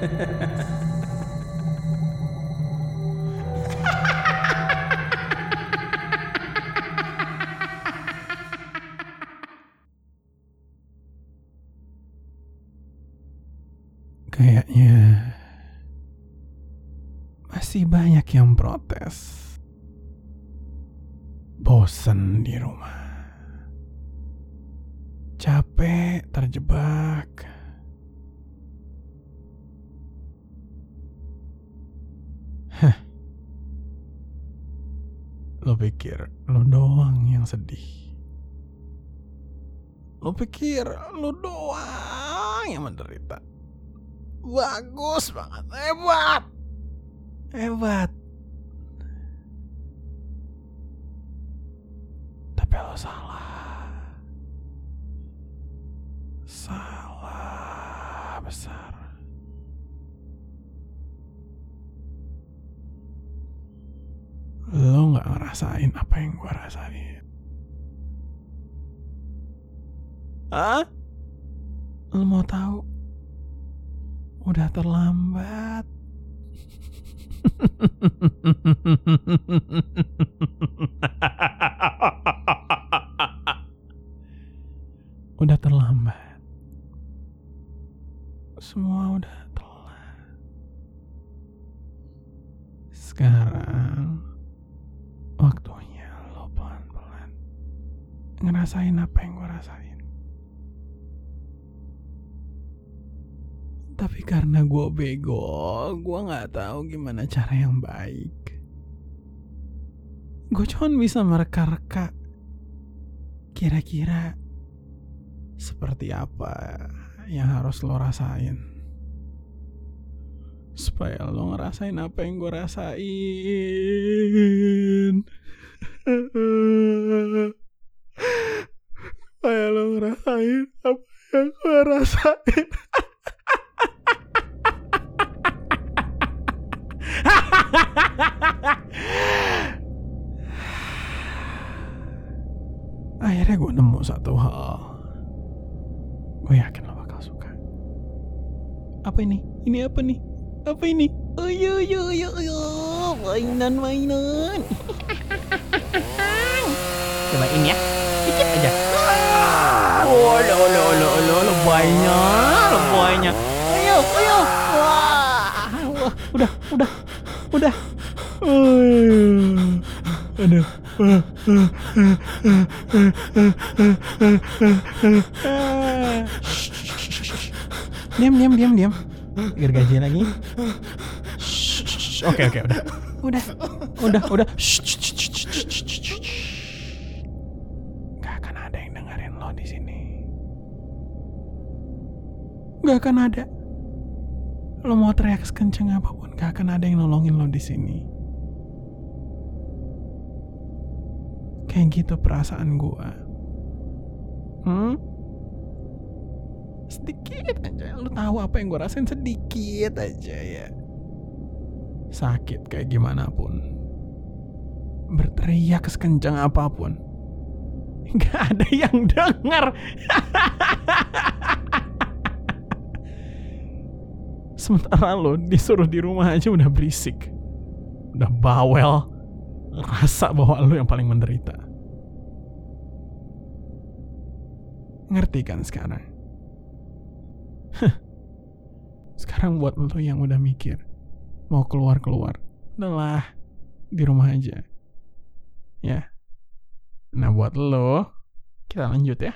Kayaknya masih banyak yang protes. Bosen di rumah. Capek terjebak Lo pikir lo doang yang sedih. Lo pikir lo doang yang menderita. Bagus banget, hebat. Hebat. Tapi lo salah. Salah besar. Lo gak ngerasain apa yang gue rasain. Hah? Lo mau tahu? Udah terlambat. udah terlambat. Semua udah telat. Sekarang ngerasain apa yang gue rasain. Tapi karena gue bego, gue nggak tahu gimana cara yang baik. Gue cuma bisa mereka-reka. Kira-kira seperti apa yang harus lo rasain. Supaya lo ngerasain apa yang gue rasain. Ngerasain apa yang gue rasain. Akhirnya gue nemu satu hal. Gue yakin lo bakal suka. Apa ini? Ini apa nih? Apa ini? Oh yo yo yo yo, mainan mainan. Cobain ya. Dikit aja. Oh lo lo lo lo lo banyak. Ayo, ayo. Wah. Wah, udah, udah, udah. Uh, aduh. Diam, diam, diam, diam. Gergaji lagi. Oke, oke, udah. Udah, udah, udah. Gak akan ada yang dengerin lo di sini. Gak akan ada. Lo mau teriak sekenceng apa pun, gak akan ada yang nolongin lo di sini. Kayak gitu perasaan gua. Hmm? Sedikit aja, lo tahu apa yang gua rasain sedikit aja ya. Sakit kayak gimana pun. Berteriak sekencang apa pun. Gak ada yang denger. Sementara lo disuruh di rumah aja udah berisik. Udah bawel. Rasa bahwa lo yang paling menderita. Ngerti kan sekarang? Sekarang buat lo yang udah mikir. Mau keluar-keluar. Udahlah. Di rumah aja. Ya. Nah buat lo. Kita lanjut ya.